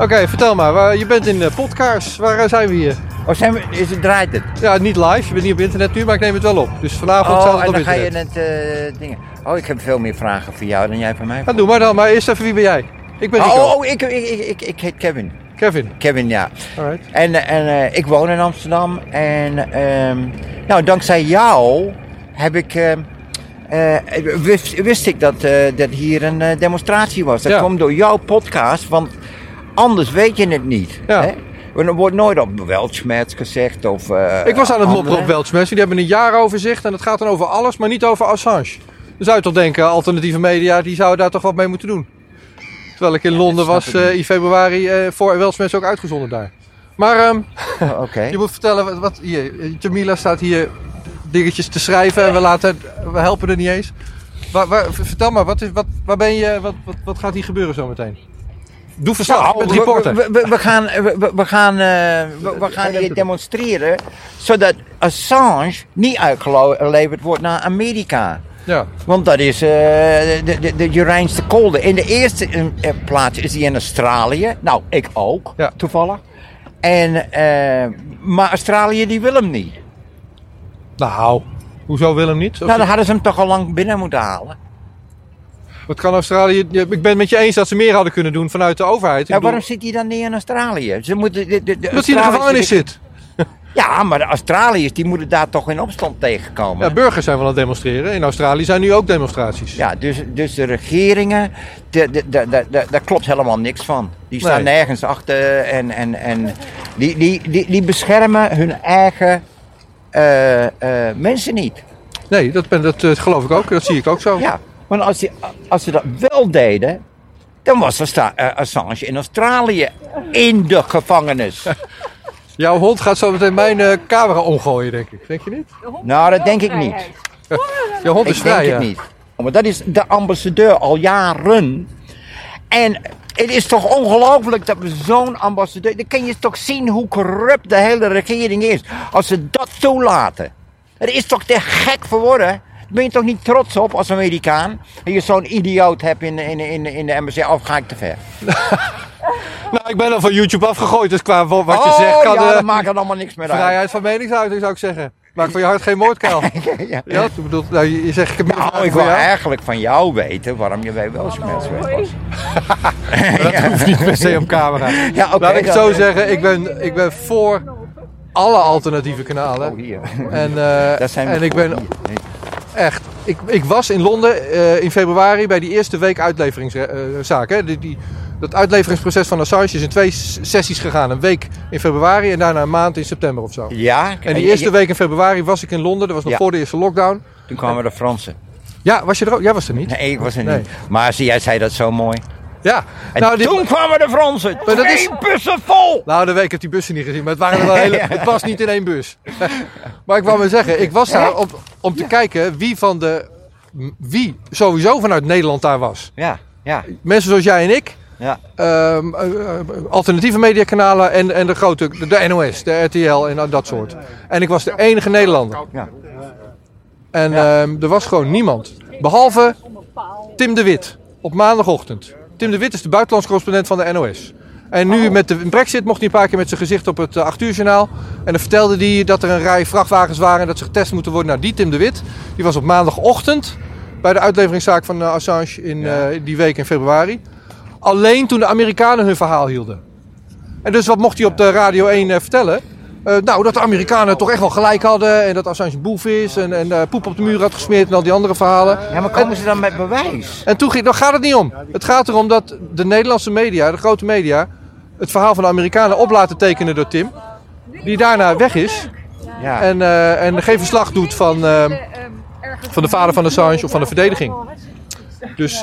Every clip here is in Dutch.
Oké, vertel maar. waar- Je bent in uh, Podkaars. Waar eh, zijn we hier? Oh, zijn we, is het, draait het? Ja, niet live. Je bent niet op internet nu, maar ik neem het wel op. Dus vanavond staat Oh, het en op dan ga je internet. het uh, dingen. Oh, ik heb veel meer vragen voor jou dan jij voor mij. Ja, doe maar dan. Maar eerst even, wie ben jij? Ik ben Rico. Oh, oh ik, ik, ik, ik, ik heet Kevin. Kevin. Kevin, ja. Alright. En, en ik woon in Amsterdam. En um, nou, dankzij jou heb ik... Uh, wist, wist, ik dat, uh, dat hier een uh, demonstratie was. Dat Ja. komt door jouw podcast, want anders weet je het niet. Ja. Hè? Er wordt nooit op Weltschmerz gezegd of... uh, ik was aan het mopperen op Weltschmerz. Die hebben een jaaroverzicht en dat gaat dan over alles, maar niet over Assange. Dan zou je toch denken, alternatieve media, die zouden daar toch wat mee moeten doen. Terwijl ik in Londen was uh, in februari uh, voor Weltschmerz ook uitgezonden daar. Maar um, Oh. Okay. je moet vertellen, wat, wat hier, Jamila staat hier dingetjes te schrijven en we, laten, we helpen er niet eens. Waar, waar, vertel maar, wat is, wat, waar ben je, wat, wat, wat gaat hier gebeuren zometeen? Doe verslag, Nou, met reporter. We, we, we, gaan, we, we gaan, uh, we, gaan hier demonstreren zodat Assange niet uitgeleverd wordt naar Amerika. Ja. Want dat is uh, de, de, de, kolde. In de eerste uh, plaats is hij in Australië. Nou, ik ook, ja. toevallig. En, maar Australië die wil hem niet. Nou, hoezo wil hem niet? Of nou, dan hadden ze hem toch al lang binnen moeten halen. Wat kan Australië... Ik ben het met je eens dat ze meer hadden kunnen doen vanuit de overheid. Ja, bedoel... waarom zit hij dan niet in Australië? Ze moeten de, de, de dat hij in de gevangenis zit. Ja, maar de Australiërs die moeten daar toch in opstand tegenkomen. Ja, burgers zijn wel aan het demonstreren. In Australië zijn nu ook demonstraties. Ja, dus, dus de regeringen, daar klopt helemaal niks van. Die staan Nee. nergens achter en, en, en die, die, die, die beschermen hun eigen mensen niet. Nee, dat, ben, dat uh, geloof ik ook. Dat zie ik ook zo. Ja, want als, die, als ze dat wel deden, dan was Assange in Australië in de gevangenis. Jouw hond gaat zo meteen mijn uh, camera omgooien, denk ik. Denk je niet? Nou, dat denk ik niet. Jouw hond is ik vrij, denk ja. het niet. Maar dat is de ambassadeur al jaren. En het is toch ongelooflijk dat we zo'n ambassadeur... Dan kan je toch zien hoe corrupt de hele regering is. Als ze dat toelaten. Het is toch te gek voor woorden. Daar ben je toch niet trots op als Amerikaan? Dat je zo'n idioot hebt in, in, in, in de embassy. Of ga ik te ver? nou, ik ben al van YouTube afgegooid. Dus qua wat je oh, zegt... Kan ja, dat maakt er allemaal niks meer uit. Vrijheid van meningsuiting zou ik zeggen. Maak van je hart geen moordkuil. ja. ja, ik bedoel, nou, je, je zegt... Ik heb nou, ik wil eigenlijk van jou weten waarom je bij Welshmets was. dat hoeft niet per se op camera. Ja, okay, Laat ik het zo zeggen, ik ben, ik ben voor alle alternatieve kanalen. Oh, hier. En, uh, dat zijn en ik ben echt... Ik, ik was in Londen uh, in februari bij die eerste week uitleveringszaak. Uh, die, die, dat uitleveringsproces van Assange is in twee sessies gegaan. Een week in februari en daarna een maand in september of zo. Ja. En die eerste week in februari was ik in Londen. Dat was nog ja. voor de eerste lockdown. Toen kwamen de Fransen. Ja, was je er ook? Jij was er niet? Nee, ik was er nee. niet. Maar jij zei dat zo mooi. Ja. En nou, toen kwamen de Fransen. Maar dat is bussen vol. Nou, de week heb die bussen niet gezien. Maar het, waren wel hele... het was niet in één bus. maar ik wou maar zeggen, ik was daar om, om te ja. kijken wie van de... Wie sowieso vanuit Nederland daar was. Ja, ja. Mensen zoals jij en ik. Ja. Um, uh, alternatieve mediakanalen en, en de grote, de, de, NOS, de RTL en dat soort. En ik was de enige Nederlander. Ja. En ja. Um, er was gewoon niemand. Behalve Tim de Wit op maandagochtend. Tim de Wit is de buitenlands correspondent van de NOS. En nu met de brexit mocht hij een paar keer met zijn gezicht op het 8 uur journaal. En dan vertelde hij dat er een rij vrachtwagens waren en dat ze getest moeten worden. Nou, die Tim de Wit, die was op maandagochtend bij de uitleveringszaak van Assange in ja. uh, die week in februari. Alleen toen de Amerikanen hun verhaal hielden. En dus wat mocht hij op de Radio 1 uh, vertellen? Uh, nou, dat de Amerikanen toch echt wel gelijk hadden. En dat Assange boef is. En, en uh, poep op de muur had gesmeerd. En al die andere verhalen. Ja, maar komen en, ze dan met bewijs? En toen ging, dan gaat het niet om. Het gaat erom dat de Nederlandse media, de grote media. het verhaal van de Amerikanen op laten tekenen door Tim. Die daarna weg is. Ja. En, uh, en geen verslag doet van, van de vader van Assange of van de verdediging. Dus.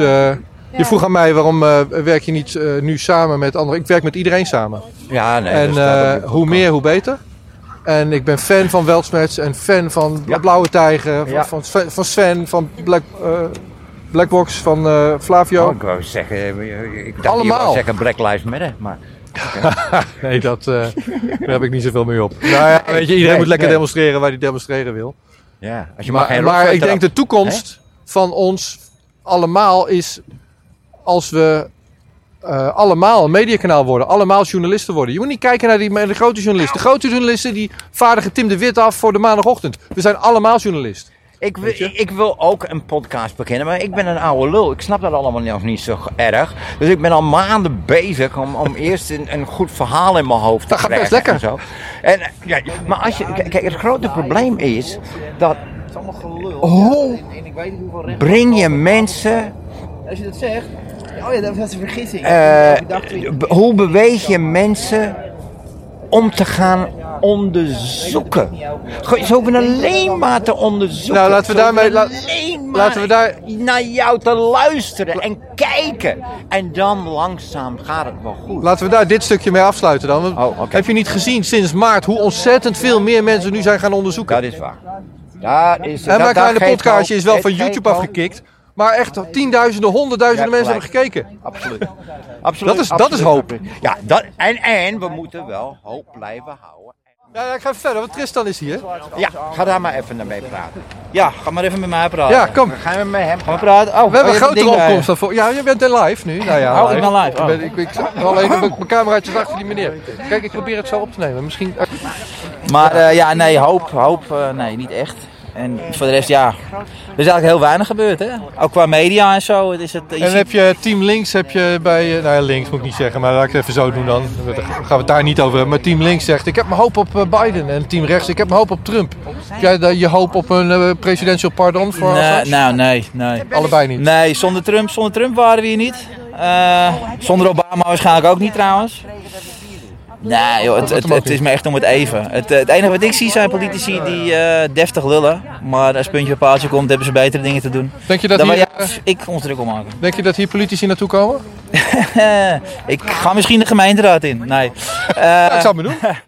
Je vroeg aan mij waarom uh, werk je niet uh, nu samen met anderen. Ik werk met iedereen samen. Ja, nee. En uh, hoe meer, hoe beter. En ik ben fan van Weltsmets en fan van ja. Blauwe Tijger, ja. van, van, van, Sven, van Black, Blackbox, van Flavio. Oh, ik wou zeggen, ik dacht Allemaal. je zeggen Black Lives Matter, maar... nee, dat, daar heb ik niet zoveel mee op. Nou ja, weet je, iedereen nee, moet lekker nee. demonstreren waar hij demonstreren wil. Ja, als je maar, maar, maar ik denk de toekomst He? van ons allemaal is als we eh, allemaal een mediakanaal worden, allemaal journalisten worden. Je moet niet kijken naar die, de grote journalisten. De grote journalisten die vaardigen Tim de Wit af voor de maandagochtend. We zijn allemaal journalist. Ik wil, ik wil ook een podcast beginnen, maar ik ben een oude lul. Ik snap dat allemaal nog niet zo erg. Dus ik ben al maanden bezig om, om eerst een, een goed verhaal in mijn hoofd te Dat gaat krijgen. best lekker. En zo. En, ja, maar als je, kijk, het grote probleem is dat hoe breng je mensen Als je dat zegt, oh ja, dat was een vergissing. Eh, hoe beweeg je mensen om te gaan onderzoeken? Ze hoeven alleen maar te onderzoeken. Nou, laten we daarmee- la- alleen maar laten we daar- naar jou te luisteren en kijken. En dan langzaam gaat het wel goed. Laten we daar dit stukje mee afsluiten dan. Want Oh. Heb je niet gezien sinds maart hoe ontzettend veel meer mensen nu zijn gaan onderzoeken? Dat is waar. Dat is, en dat- mijn kleine podcastje is wel van YouTube afgekikt. Maar echt tienduizenden, honderdduizenden Ja, mensen hebben gekeken. Absoluut. absoluut. Dat is- dat is hoop. Ja, dat, en, en we moeten wel hoop blijven houden. Ja, ja, ik ga even verder, want Tristan is hier. Ja, ga daar maar even naar mee praten. Ja, ga maar even met mij praten. Ja, kom. Gaan we met hem Ga maar praten. Oh, We hebben een je hebt grotere opkomst dan voor. Ja, je bent er live nu. Nou ja, Oh, ik ben live. Oh. Ik, ik, ik, zag alleen mijn cameraatjes achter die meneer. Kijk, ik probeer het zo op te nemen. Misschien. Maar eh, ja, nee, hoop, hoop, eh, nee, niet echt. En voor de rest, ja, er is eigenlijk heel weinig gebeurd, hè. Ook qua media en zo. Het is het, En ziet- heb je Team Links heb je bij. eh, Nou ja, links moet ik niet zeggen, maar laat ik het even zo doen dan. Dan gaan we het daar niet over hebben. Maar Team Links zegt: Ik heb mijn hoop op eh, Biden. En Team Rechts: Ik heb mijn hoop op Trump. Heb jij de- je hoop op een eh, presidential pardon voor nee, nou, nee, nee. Allebei niet. Nee, zonder Trump, zonder Trump waren we hier niet. Eh, zonder Obama waarschijnlijk ook niet trouwens. Nee, joh, het, het, het is me echt om het even. Het, eh, het enige wat ik zie zijn politici die eh, deftig lullen. Maar als puntje op paaltje komt, hebben ze betere dingen te doen. Denk je dat Dan hier, ja, ik ons druk om maken. denk je dat hier politici naartoe komen? ik ga misschien de gemeenteraad in. Nee. Eh, Ja, ik zou het maar doen.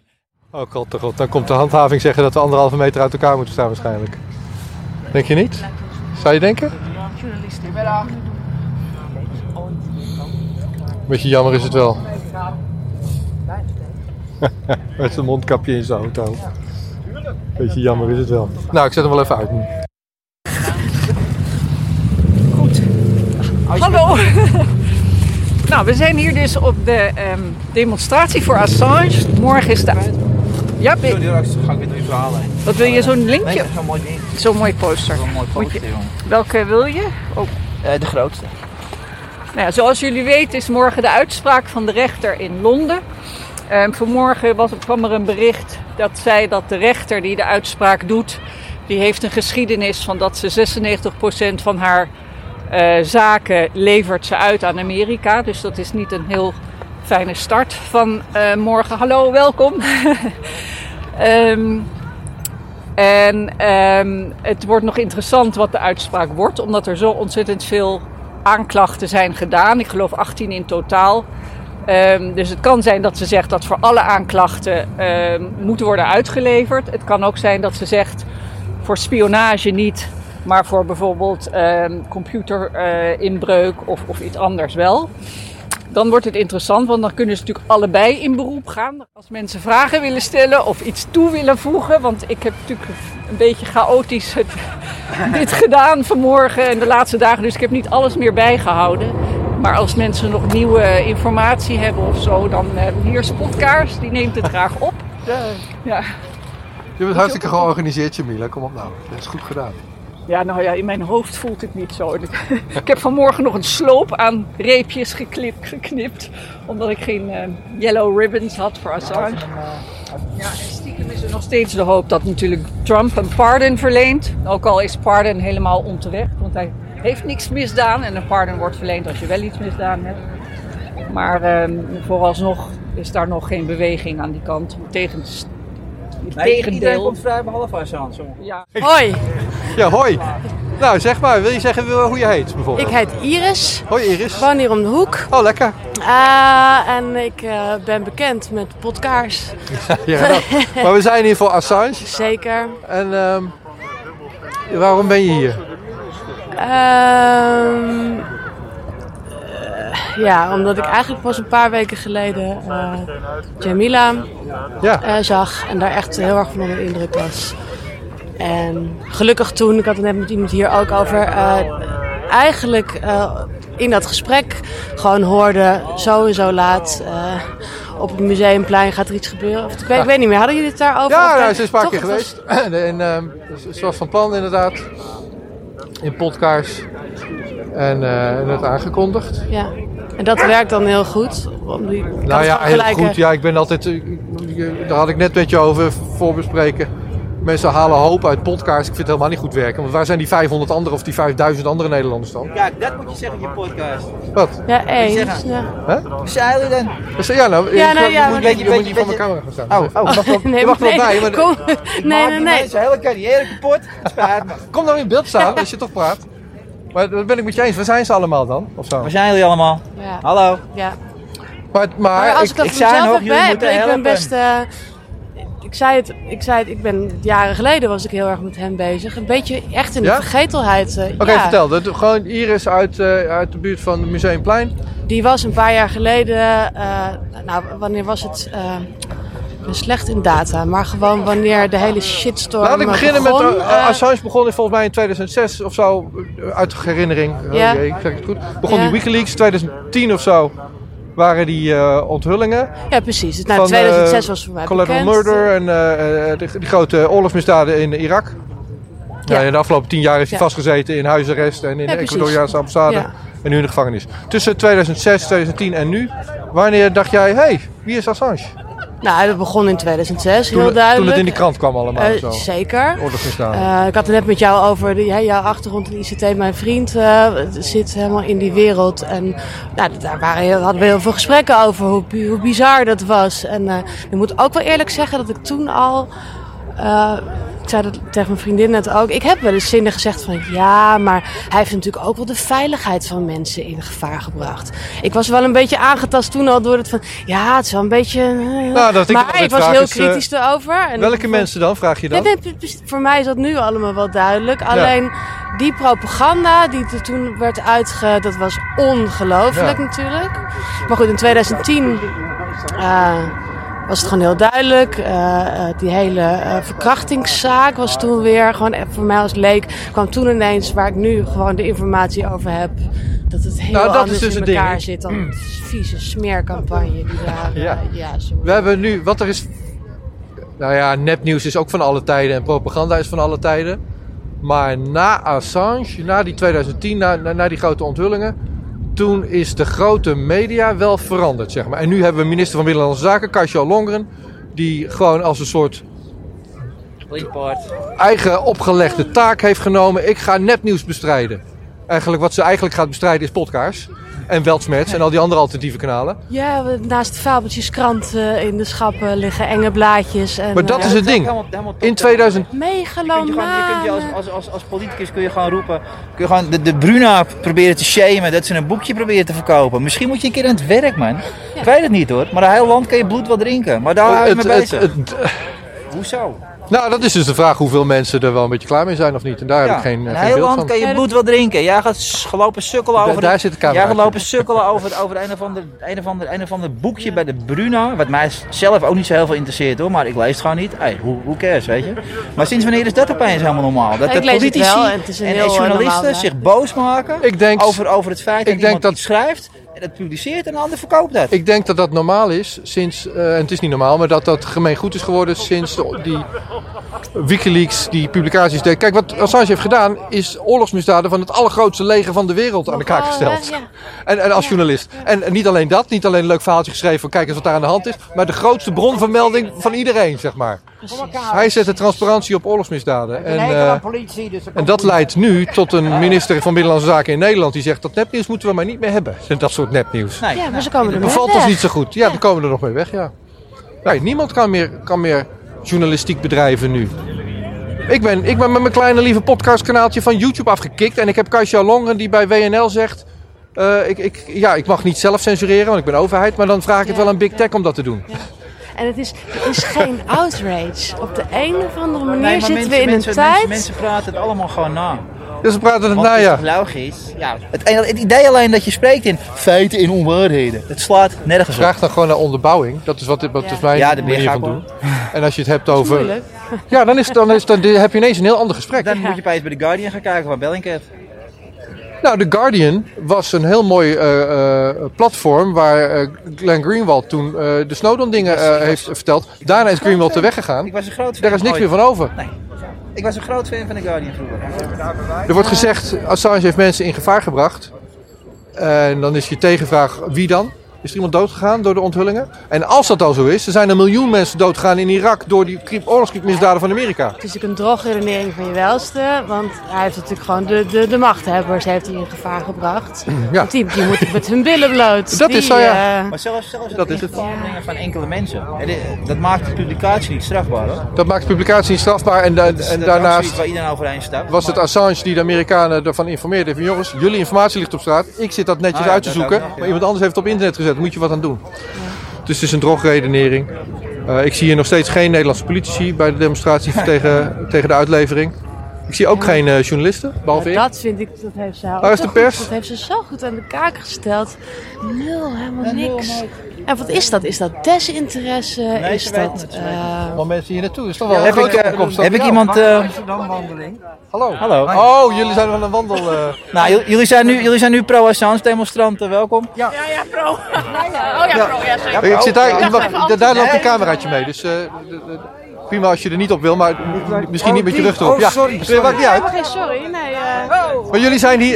Oh god, oh god, dan komt de handhaving zeggen dat we anderhalve meter uit elkaar moeten staan waarschijnlijk. Denk je niet? Zou je denken? Beetje jammer is het wel. Met zijn mondkapje in zijn auto. Beetje jammer is het wel. Nou, ik zet hem wel even uit nu. Hallo. nou, we zijn hier dus op de ehm, demonstratie voor Assange. Morgen is de. Ja, be- ga ik weer door je verhaal heen. wat wil je? Zo'n linkje? zo'n mooi ding. Zo'n mooi poster. Zo'n mooi poster, je- jongen. Welke wil je? Oh. Eh, de grootste. Nou ja, zoals jullie weten is morgen de uitspraak van de rechter in Londen. Ehm, vanmorgen was, kwam er een bericht dat zei dat de rechter die de uitspraak doet, die heeft een geschiedenis van dat ze 96% van haar eh, zaken levert ze uit aan Amerika. Dus dat is niet een heel fijne start van eh, morgen. Hallo, welkom. Ehm, en ehm, het wordt nog interessant wat de uitspraak wordt, omdat er zo ontzettend veel aanklachten zijn gedaan. Ik geloof 18 in totaal. Ehm, dus het kan zijn dat ze zegt dat voor alle aanklachten ehm, moeten worden uitgeleverd. Het kan ook zijn dat ze zegt voor spionage niet, maar voor bijvoorbeeld ehm, computerinbreuk of, of iets anders wel. Dan wordt het interessant, want dan kunnen ze natuurlijk allebei in beroep gaan. Als mensen vragen willen stellen of iets toe willen voegen. Want ik heb natuurlijk een beetje chaotisch dit gedaan vanmorgen en de laatste dagen. Dus ik heb niet alles meer bijgehouden. Maar als mensen nog nieuwe informatie hebben of zo, dan eh, hier is Potkaars, die neemt het graag op. Ja. Je bent hartstikke georganiseerd, Jamila. Kom op nou. Dat is goed gedaan. Ja, nou ja, in mijn hoofd voelt het niet zo. Ik heb vanmorgen nog een sloop aan reepjes geklipt, geknipt. Omdat ik geen eh, yellow ribbons had voor Assange. Ja, en stiekem is er nog steeds de hoop dat natuurlijk Trump een pardon verleent. Ook al is pardon helemaal onterecht. Want hij heeft niks misdaan. En een pardon wordt verleend als je wel iets misdaan hebt. Maar ehm, vooralsnog is daar nog geen beweging aan die kant. Tegen, tegendeel. vrij behalve Assange. Ja. Hoi, Ja, hoi. Nou, zeg maar. Wil je zeggen hoe je heet bijvoorbeeld? ik heet Iris, Hoi Iris. woon hier om de hoek Oh, lekker. Eh, en ik eh, ben bekend met podcasts, Ja, nou, maar we zijn hier voor Assange. zeker. En ehm, waarom ben je hier? Ehm, eh, ja, omdat ik eigenlijk pas een paar weken geleden eh, Jamila Ja, eh, zag en daar echt heel erg van onder de indruk was. En gelukkig toen, ik had het net met iemand hier ook over, eigenlijk in dat gesprek gewoon hoorde, zo en zo laat op het museumplein gaat er iets gebeuren. Of, ik, weet, ik weet niet meer, hadden jullie het daarover? Ja, nou, ze is een paar keer geweest. En, ehm, ze was van plan inderdaad. In podcasts. En, eh, en het aangekondigd. Ja, en dat werkt dan heel goed. Nou ja, heel goed. Ja, ik ben altijd... eh, Daar had ik net met je over voorbespreken. Mensen halen hoop uit podcasts. Ik vind het helemaal niet goed werken. Want waar zijn die 500 andere of die 5000 andere Nederlanders dan? Kijk, dat moet je zeggen in je podcast. Wat? Ja, eens. Ja. Hoe zijn jullie dan? Ja, nou, Ja, je, nou, je ja, moet, maar- je moet Weet niet je- van mijn camera gaan staan. Oh, oh. Nee, je er wel bij, maar kom, nee, nee, nee. Zijn hele carrière kapot. Kom nou in beeld staan als je toch praat. Maar dat ben ik met je eens. Waar zijn ze allemaal dan? Of zo? Waar zijn jullie allemaal? Ja, Hallo. ja. Maar, maar Maar als ik, ik, dat ik voor zei mezelf nog, heb, jullie hè, moeten ik ben best... ik zei het, ik zei het, ik ben jaren geleden was ik heel erg met hem bezig. Een beetje echt in de Ja? vergetelheid. eh, Oké, ja. vertel. Dat, gewoon Iris uit, eh, uit de buurt van het Museumplein. Die was een paar jaar geleden, eh, nou wanneer was het? ik slecht in data, maar gewoon wanneer de hele shitstorm Laat ik beginnen begon, met... Uh, Assange begon in volgens mij in 2006 of zo. Uit herinnering. Oh Ja. jee, zeg ik het goed? Begon die Wikileaks. 2010 of zo waren die eh, onthullingen. ja, precies. Nou, van, 2006 eh, was voor mij Collateral bekend. murder en eh, die, grote oorlogsmisdaden in Irak. Ja. Ja. in de afgelopen tien jaar is hij Ja. vastgezeten in huisarrest en in Ja, de. Ecuadoriaanse ambassade. En nu in de gevangenis. Tussen 2006, 2010 en nu. Wanneer dacht jij, hé, hey, wie is Assange? Nou, dat begon in 2006, Toen, heel duidelijk. toen het in die krant kwam allemaal. Eh, zo. zeker. Eh, ik had het net met jou over de, ja, jouw achtergrond in ICT. Mijn vriend eh, zit helemaal in die wereld. En nou, daar waren heel, hadden we heel veel gesprekken over hoe, hoe bizar dat was. En ik moet ook wel eerlijk zeggen dat ik toen al. Eh, ik zei dat tegen mijn vriendin net ook. Ik heb wel eens zinnen gezegd van ja, maar hij heeft natuurlijk ook wel de veiligheid van mensen in gevaar gebracht. Ik was wel een beetje aangetast toen al door het van ja, het is wel een beetje. eh, Nou, dat ik maar altijd ik was heel is, eh, kritisch erover. En Welke mensen dan, vraag je dan? Nee, nee, precies. voor mij is dat nu allemaal wel duidelijk. Alleen die propaganda die er toen werd uitge... Dat was ongelooflijk Ja. natuurlijk. Maar goed, in 2010 eh, was het gewoon heel duidelijk. Eh, eh, die hele eh, verkrachtingszaak was toen weer... Gewoon voor mij als leek kwam toen ineens... waar ik nu gewoon de informatie over heb... Dat het heel Nou, dat is anders dus in ding. elkaar zit dan een vieze smeercampagne die daar... Ja. ja, zo- We hebben nu, wat er is. Nou ja, nepnieuws is ook van alle tijden en propaganda is van alle tijden. Maar na Assange, na die 2010, na, na, na die grote onthullingen. Toen is de grote media wel veranderd, zeg maar. En nu hebben we minister van Binnenlandse Zaken, Kasia Longren. Die gewoon als een soort eigen opgelegde taak heeft genomen. Ik ga nepnieuws bestrijden. Eigenlijk wat ze eigenlijk gaat bestrijden is podcasts. En Weltsmets en al die andere alternatieve kanalen. Ja, naast de fabeltjeskrant eh, in de schappen liggen enge blaadjes. En, Maar dat eh, is het ding. Helemaal- helemaal top. In 2000, Je kunt, je, gewoon, je kunt je als, megalomaan. als, als, politicus kun je gewoon roepen. Kun je gewoon de, de Bruna proberen te shamen dat ze een boekje proberen te verkopen. Misschien moet je een keer aan het werk, man. Ik weet het niet hoor. Maar een heel land kan je bloed wel drinken. Maar daar hou je het, het- Hoezo? Nou, dat is dus de vraag hoeveel mensen er wel een beetje klaar mee zijn of niet. En daar heb ik geen, een eh, geen heel beeld van. kan je bloed wel drinken. Jij gaat gelopen sukkelen Da- over... daar de- zit de camera Jij gaat lopen sukkelen over, over een, of ander, een, of ander, een of ander boekje bij de Bruna. Wat mij zelf ook niet zo heel veel interesseert hoor. Maar ik lees het gewoon niet. Hey, hoe, hoe cares, weet je. Maar sinds wanneer is dat opeens helemaal normaal? Dat Ik de politici wel en en eh, journalisten zich boos maken Ik denk, over, over het feit dat ik denk iemand dat- iets schrijft. En dat publiceert en een ander verkoopt dat. ik denk dat dat normaal is sinds, eh, en het is niet normaal, maar dat dat gemeen goed is geworden sinds de- die Wikileaks die publicaties deed. Kijk, wat Assange heeft gedaan is oorlogsmisdaden van het allergrootste leger van de wereld aan de kaak Nogal, gesteld. ja. En, en als journalist. En, en niet alleen dat, niet alleen een leuk verhaaltje geschreven van kijk eens wat daar aan de hand is, maar de grootste bron van melding van iedereen, zeg maar. Hij zet de transparantie op oorlogsmisdaden. En, En, eh, politie, dus En dat leidt nu tot een minister van Binnenlandse Zaken in Nederland die zegt dat nepnieuws moeten we maar niet meer hebben. Dat soort nepnieuws. Nee, Ja, maar ze komen er Dat mee bevalt weg. ons niet zo goed. Ja, dan komen we er nog mee weg, ja. Nee, niemand kan meer, kan meer journalistiek bedrijven nu. Ik ben, ik ben met mijn kleine lieve podcastkanaaltje van YouTube afgekikt. En ik heb Kasia Longren die bij WNL zegt... eh, ik, ik, ja, ik mag niet zelf censureren, want ik ben overheid. Maar dan vraag ik het Ja, wel aan Big ja. Tech om dat te doen. En het is, er is geen outrage. Op de een of andere manier Nee, zitten mensen, we in mensen, een tijd... Mensen, mensen praten het allemaal gewoon na. Dus we praten het na, het is ja. logisch. Ja, het, het idee alleen dat je spreekt in feiten en onwaarheden. Het slaat nergens op. Vraag dan gewoon naar onderbouwing. Dat is, wat, wat is mijn Ja, daar ben je manier van doen. En als je het hebt over... Ja, dan, is, dan, is, dan heb je ineens een heel ander gesprek. Dan moet je bij bij The Guardian gaan kijken waar Bellingcat. Nou, The Guardian was een heel mooi eh, eh, platform waar eh, Glenn Greenwald toen de Snowden-dingen heeft verteld. Daarna is Greenwald er weggegaan. Ik was een groot fan. Daar is niks meer van over. Ik was een groot fan van The Guardian vroeger. Er wordt gezegd, Assange heeft mensen in gevaar gebracht. En dan is je tegenvraag, wie dan? Is er iemand doodgegaan door de onthullingen? En als dat al zo is, er zijn een miljoen mensen doodgegaan in Irak door die oorlogsmisdaden van Amerika. Het is natuurlijk een drogredenering van je welste. Want hij heeft natuurlijk gewoon de, de, de machthebbers heeft hij in gevaar gebracht. Ja. Want die, die moeten met hun billen bloot. Dat Die, is zo, ja. eh, Maar zelfs, zelfs Dat dat is in het. van enkele mensen. Dat maakt de publicatie niet strafbaar hoor. Dat maakt de publicatie niet strafbaar. En, da- en dat is daarnaast absoluut waar iedereen overeen staat. was het Assange die de Amerikanen ervan informeerde. Van jongens, jullie informatie ligt op straat. Ik zit dat netjes Ah ja, uit te zoeken. ook nog, ja. Maar iemand anders heeft het op internet gezet. Moet je wat aan doen. Dus het is een drogredenering. Eh, ik zie hier nog steeds geen Nederlandse politici bij de demonstratie tegen, tegen de uitlevering. Ik zie ook geen eh, journalisten, behalve ik. dat vind ik, dat heeft ze, Waar is de pers? Goed, dat heeft ze zo goed aan de kaak gesteld. Nul, helemaal niks. En wat is dat? Is dat desinteresse? Nee, is dat... Wat mensen hier naartoe. Is toch wel een Heb ik, eh, heb ik Ja. iemand... eh, Hallo. Hallo. Oh, jullie zijn van een wandel. eh. nou, jullie zijn nu, jullie zijn nu pro-Assange demonstranten, welkom. Ik zit daar, daar loopt een cameraatje mee. Dus eh, de- de- prima als je er niet op wil, maar misschien niet met je rug erop. Oh, Ja, sorry, dat maakt niet uit. helemaal geen sorry. Nee, eh, Maar jullie zijn hier.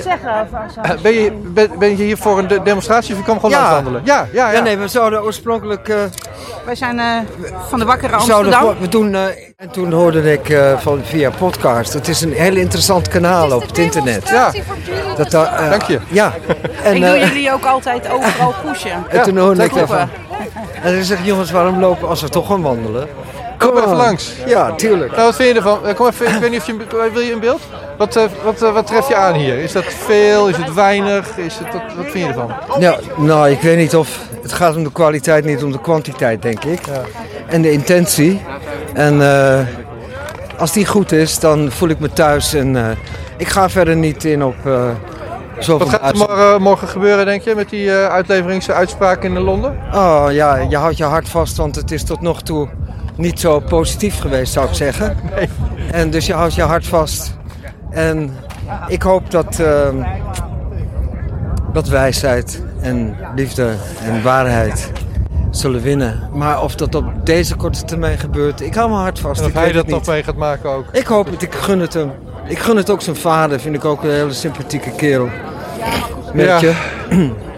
Assange. Ben je, ben, ben je hier voor een de- demonstratie of je kwam gewoon Ja. wandelen? Ja, ja, ja. Ja, nee, we zouden oorspronkelijk. eh, Wij zijn eh, van de Wakkere we zouden Amsterdam. voor- we doen, eh, en toen hoorde ik eh, van, via podcast. Het is een heel interessant kanaal op het internet. Ja, Dat, daar, eh, Dank je. Ja. En, Ik doe eh, jullie ook altijd overal pushen. en toen hoorde ik daarvan. En dan zeg ik, jongens, waarom lopen als we toch gaan wandelen? Kom even langs. Ja, tuurlijk. Nou, wat vind je ervan? Eh, Kom even, ik weet niet of je, wil je in beeld? Wat, eh, wat, eh, wat tref je aan hier? Is dat veel? Is het weinig? Is het, wat, wat vind je ervan? Ja, nou, ik weet niet of. Het gaat om de kwaliteit, niet om de kwantiteit, denk ik. En de intentie. En eh, als die goed is, dan voel ik me thuis. En eh, ik ga verder niet in op. eh zoveel Wat gaat er morgen, morgen gebeuren, denk je, met die eh uitleveringsuitspraak in Londen? Oh ja, je houdt je hart vast, want het is tot nog toe niet zo positief geweest, zou ik zeggen. En dus je houdt je hart vast. En ik hoop dat, ehm, dat wijsheid en liefde en waarheid zullen winnen. Maar of dat op deze korte termijn gebeurt, ik hou mijn hart vast. En of ik hij weet dat nog mee gaat maken ook. Ik hoop het, ik gun het hem. Ik gun het ook zijn vader, vind ik ook een hele sympathieke kerel. Merk Ja. je?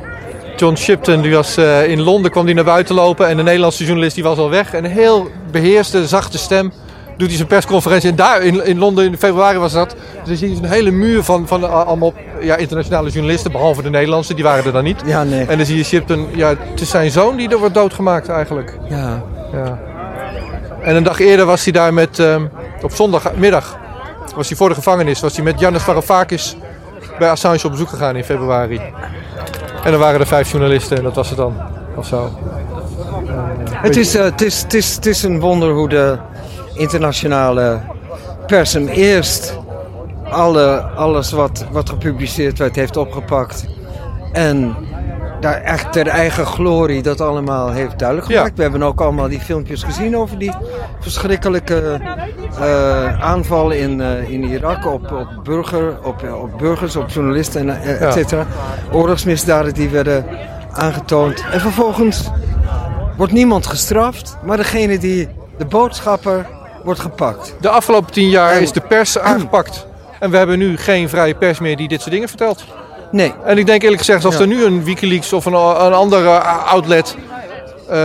John Shipton, die was eh, in Londen, kwam die naar buiten lopen en de Nederlandse journalist die was al weg. En een heel beheerste, zachte stem doet hij zijn persconferentie. En daar in, in Londen in februari was dat. Dus zie je een hele muur van, van eh, allemaal ja, internationale journalisten, behalve de Nederlandse, die waren er dan niet. Ja, nee. En dan zie je Shipton, ja, het is zijn zoon die er wordt doodgemaakt eigenlijk. Ja. Ja. En een dag eerder was hij daar met, ehm, op zondagmiddag, was hij voor de gevangenis, was hij met Janis Varoufakis bij Assange op bezoek gegaan in februari. En dan waren er vijf journalisten en dat was het dan, of zo. Het is, eh, het, is, het, is, het is een wonder hoe de internationale pers hem eerst alle, alles wat, wat gepubliceerd werd heeft opgepakt. En daar echt ter eigen glorie dat allemaal heeft duidelijk Ja. gemaakt. We hebben ook allemaal die filmpjes gezien over die verschrikkelijke eh, aanvallen in, eh, in Irak op, op, burger, op, op burgers, op journalisten en eh, et cetera. Oorlogsmisdaden die werden aangetoond. En vervolgens wordt niemand gestraft, maar degene die de boodschapper wordt gepakt. De afgelopen tien jaar En- is de pers aangepakt. En we hebben nu geen vrije pers meer die dit soort dingen vertelt. Nee, En ik denk eerlijk gezegd, als Ja. er nu een Wikileaks of een, een ander eh, outlet eh,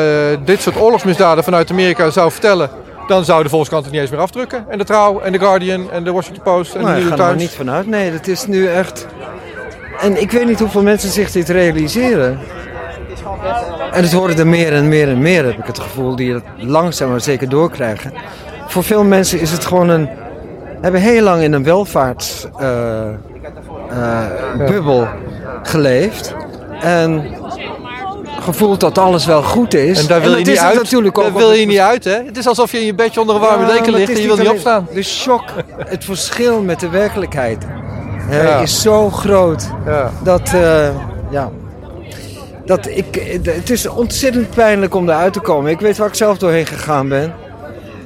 dit soort oorlogsmisdaden vanuit Amerika zou vertellen, dan zou de Volkskrant het niet eens meer afdrukken. En de Trouw, en de Guardian, en de Washington Post, en maar de New York er Times. niet vanuit. Nee, dat is nu echt... En ik weet niet hoeveel mensen zich dit realiseren. En het worden er meer en meer en meer, heb ik het gevoel, die het langzaam maar zeker doorkrijgen. Voor veel mensen is het gewoon een... hebben heel lang in een welvaartsbubbel geleefd. En gevoeld dat alles wel goed is. En daar wil je niet uit. Natuurlijk ook daar wil je niet uit, hè? Het is alsof je in je bedje onder een warme Ja, deken ligt en je wil niet opstaan. De shock, het verschil met de werkelijkheid hè, Ja. is zo groot Ja. dat, eh, ja, dat ik, het is ontzettend pijnlijk om eruit te komen. Ik weet waar ik zelf doorheen gegaan ben.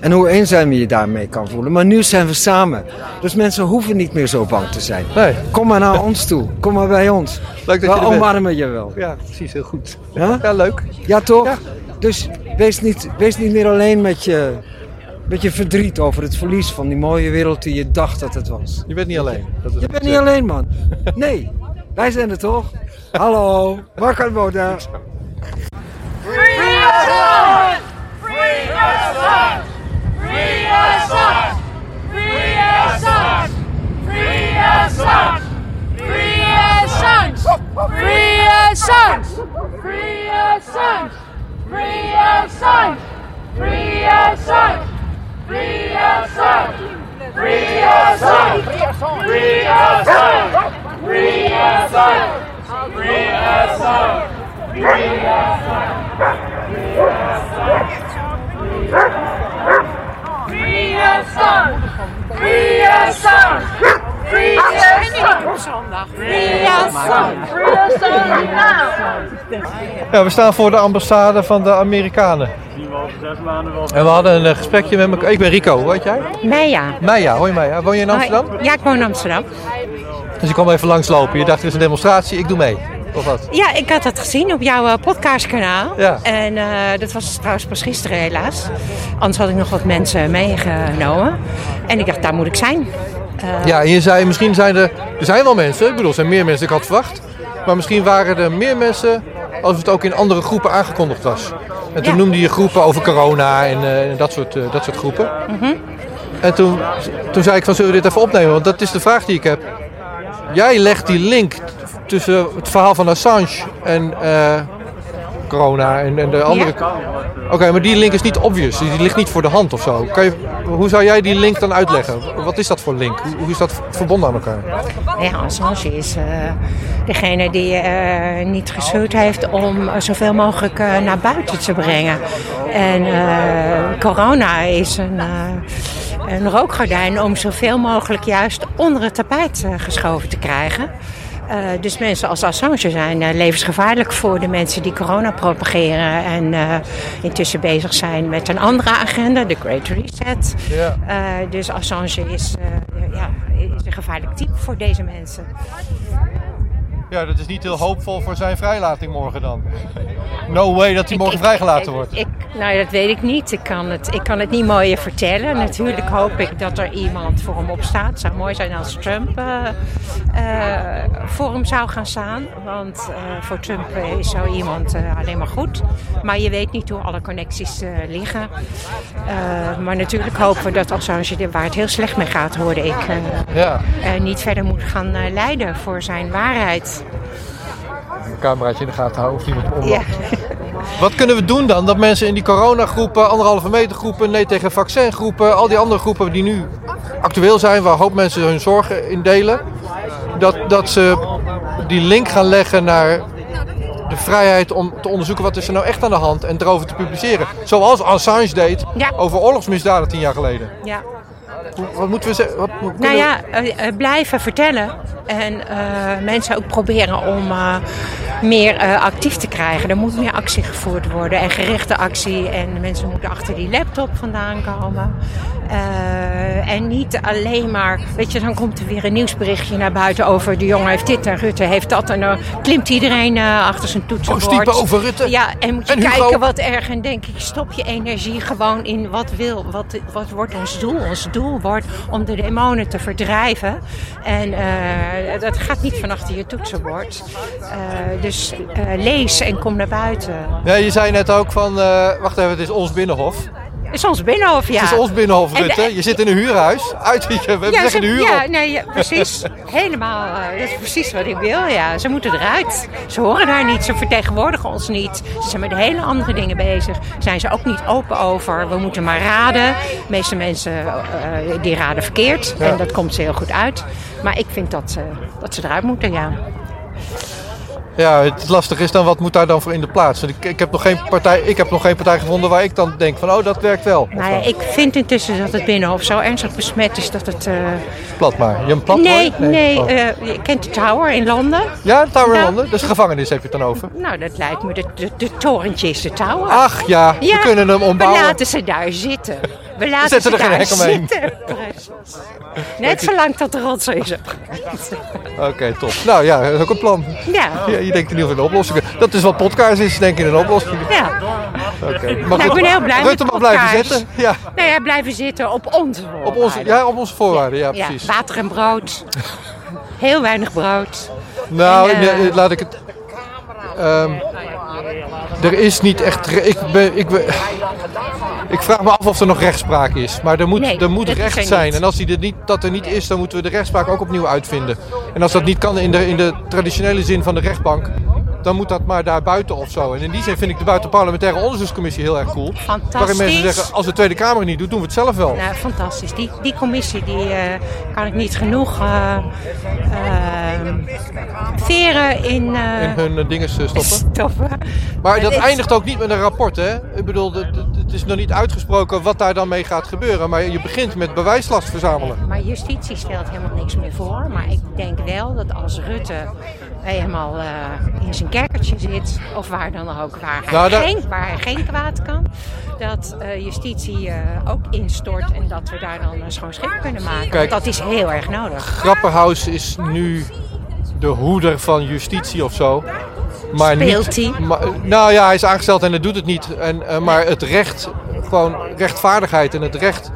En hoe eenzaam je je daarmee kan voelen. Maar nu zijn we samen. Dus mensen hoeven niet meer zo bang te zijn. Nee. Kom maar naar ons toe. Kom maar bij ons. Leuk dat We je er bent. omarmen je wel. Ja, precies. Heel goed. Ja? Ja, leuk. Ja, toch? Ja. Dus wees niet, wees niet meer alleen met je, met je verdriet over het verlies van die mooie wereld die je dacht dat het was. Je bent niet alleen. Dat is Je bent niet alleen, man. Nee, wij zijn er toch? Hallo, Free us up! Free us! Free us! Free us! Free us! Free us! Free us! Free us! Free us! Free us! Free us! Free us! Free us! Wakker worden. Ja, we staan voor de ambassade van de Amerikanen. En we hadden een eh, gesprekje met elkaar. Ik ben Rico, weet jij? Meijer. Meija, hoor je Meija? Woon je in Amsterdam? Hoi. Ja, ik woon in Amsterdam. Dus ik kwam even langslopen. Je dacht, het is een demonstratie, ik doe mee. Of wat? Ja, ik had dat gezien op jouw eh, podcastkanaal. Ja. En eh, dat was trouwens pas gisteren helaas. Anders had ik nog wat mensen meegenomen. En ik dacht, daar moet ik zijn. Eh, Ja, en je zei, misschien zijn er... Er zijn wel mensen, ik bedoel, er zijn meer mensen dan ik had verwacht. Maar misschien waren er meer mensen als het ook in andere groepen aangekondigd was. En toen Ja. noemde je groepen over corona en dat, soort, dat soort groepen. Mhm. En toen, toen zei ik van, zullen we dit even opnemen? Want dat is de vraag die ik heb. Jij legt die link tussen het verhaal van Assange en eh, corona en, en de andere... Oké, maar die link is niet obvious. Die ligt niet voor de hand of zo. Kan je, hoe zou jij die link dan uitleggen? Wat is dat voor link? Hoe, hoe is dat verbonden aan elkaar? Ja, Assange is eh, degene die eh, niet geschuwd heeft om zoveel mogelijk naar buiten te brengen. En eh, corona is een, eh, een rookgordijn om zoveel mogelijk juist onder het tapijt geschoven te krijgen. Eh, dus mensen als Assange zijn eh, levensgevaarlijk voor de mensen die corona propageren en eh, intussen bezig zijn met een andere agenda, de Great Reset. Ja. Dus Assange is, ja, is een gevaarlijk type voor deze mensen. Ja, dat is niet heel hoopvol voor zijn vrijlating morgen dan. No way dat hij morgen vrijgelaten wordt. Ik, nou, dat weet ik niet. Ik kan, het, ik kan het niet mooier vertellen. Natuurlijk hoop ik dat er iemand voor hem opstaat. Het zou mooi zijn als Trump eh, eh, voor hem zou gaan staan. Want eh, voor Trump is zo iemand alleen maar goed. Maar je weet niet hoe alle connecties liggen. Maar natuurlijk hopen we dat Assange, waar het heel slecht mee gaat, hoorde ik, Ja, niet verder moet gaan lijden voor zijn waarheid. Een cameraatje in de gaten houden of niemand hem Ja. omloopt. Wat kunnen we doen dan? Dat mensen in die coronagroepen, anderhalve meter groepen, nee tegen vaccin groepen, al die andere groepen die nu actueel zijn, waar een hoop mensen hun zorgen in delen, dat, dat ze die link gaan leggen naar de vrijheid om te onderzoeken wat is er nou echt aan de hand en erover te publiceren. Zoals Assange deed Ja. over oorlogsmisdaden tien jaar geleden. Ja. Wat moeten we zeggen? Wat, Nou ja, eh, eh, blijven vertellen. En eh, mensen ook proberen om meer actief te krijgen. Er moet meer actie gevoerd worden en gerichte actie. En mensen moeten achter die laptop vandaan komen. Eh, en niet alleen maar, weet je, dan komt er weer een nieuwsberichtje naar buiten over de jongen heeft dit en Rutte heeft dat. En dan klimt iedereen eh, achter zijn toetsenbord. Over Rutte. Ja, en moet je En Hugo. kijken wat erg. En denk ik, stop je energie gewoon in wat wil, wat, wat wordt ons doel? Ons doel wordt om de demonen te verdrijven. En eh, dat gaat niet van achter je toetsenbord. Dus lees en kom naar buiten. Ja, je zei net ook van, wacht even, het is ons binnenhof. Het is ons binnenhof, ja. Het is ons binnenhof, En- Rutte. Je zit in een huurhuis. Uit, we hebben Ja, zeggen ze- de huur ja, nee, ja, precies. Helemaal. eh, dat is precies wat ik wil. Ja. Ze moeten eruit. Ze horen daar niet. Ze vertegenwoordigen ons niet. Ze zijn met hele andere dingen bezig. Zijn ze ook niet open over. We moeten maar raden. De meeste mensen eh, die raden verkeerd. Ja. En dat komt ze heel goed uit. Maar ik vind dat, ze dat ze eruit moeten, ja. Ja, het lastige is dan, wat moet daar dan voor in de plaats? Ik, ik, heb nog geen partij, ik heb nog geen partij gevonden waar ik dan denk van, oh, dat werkt wel. Nou ja, ik vind intussen dat het Binnenhof zo ernstig besmet is dat het... eh, Plat maar. Je een plat nee, nee. Oh. eh, je kent de Tower in Londen? ja, Tower nou- London. Dus gevangenis heb je het dan over. Nou, dat lijkt me. De, de, de torentje is de Tower. Ach ja, we kunnen hem We ombouwen. laten ze daar zitten. We laten zetten ze er geen daar hek omheen. zitten. Precies. Net zolang tot de rotzooi is opgeruimd. Oké, top. Nou ja, dat is ook een plan. Ja. Ja, je denkt in ieder geval in oplossingen. Dat is wat podcast is, denk ik in een oplossing. Ja. Oké. Maar Nou, ik ben heel blij Rutte met mag blijven zitten. Ja, Nou ja, blijven zitten op onze op voorwaarden. onze, ja, op onze voorwaarden. Ja, Ja, precies. water en brood. Heel weinig brood. Nou, En, eh, nee, laat ik het. ehm, er is niet echt. Ik, ben, ik, ben, ik vraag me af of er nog rechtspraak is. Maar er moet, Nee, er moet recht zijn. niet. En als die er niet, dat er niet is, dan moeten we de rechtspraak ook opnieuw uitvinden. En als dat niet kan in de, in de traditionele zin van de rechtbank. Dan moet dat maar daar buiten of zo. En in die zin vind ik de buitenparlementaire onderzoekscommissie heel erg cool. Waarin mensen Fantastisch. zeggen, als de Tweede Kamer het niet doet, doen we het zelf wel. Nou, fantastisch. Die, die commissie die, eh, kan ik niet genoeg eh, eh, veren in, In hun dingen stoppen. stoppen. Maar dat is- eindigt ook niet met een rapport, hè? Ik bedoel, het is nog niet uitgesproken wat daar dan mee gaat gebeuren. Maar je begint met bewijslast verzamelen. Maar justitie stelt helemaal niks meer voor. Maar ik denk wel dat als Rutte helemaal eh, in zijn kerkertje zit, of waar dan ook, waar hij, Nou, geen, waar hij geen kwaad kan, dat eh, justitie eh, ook instort en dat we daar dan een schoon schip kunnen maken. Kijk. Dat is heel erg nodig. Grapperhaus is nu de hoeder van justitie of zo. Maar Speelt niet, hij? maar- nou ja, hij is aangesteld en hij doet het niet. En, maar het recht, gewoon rechtvaardigheid en het recht,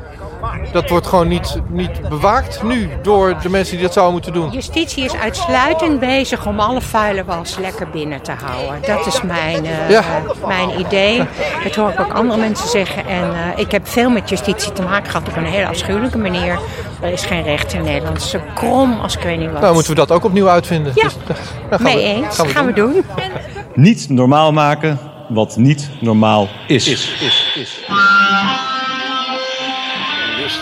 dat wordt gewoon niet, niet bewaakt nu door de mensen die dat zouden moeten doen. Justitie is uitsluitend bezig om alle vuile was lekker binnen te houden. Dat is mijn, eh, Ja. mijn idee. Dat hoor ik ook andere mensen zeggen. En eh, ik heb veel met justitie te maken gehad op een hele afschuwelijke manier. Er is geen recht in Nederland. Is zo krom als ik weet niet wat. Nou, moeten we dat ook opnieuw uitvinden. Ja, Dus, nou, gaan mee we- eens. gaan Gaan we we, doen. Niet normaal maken wat niet normaal is.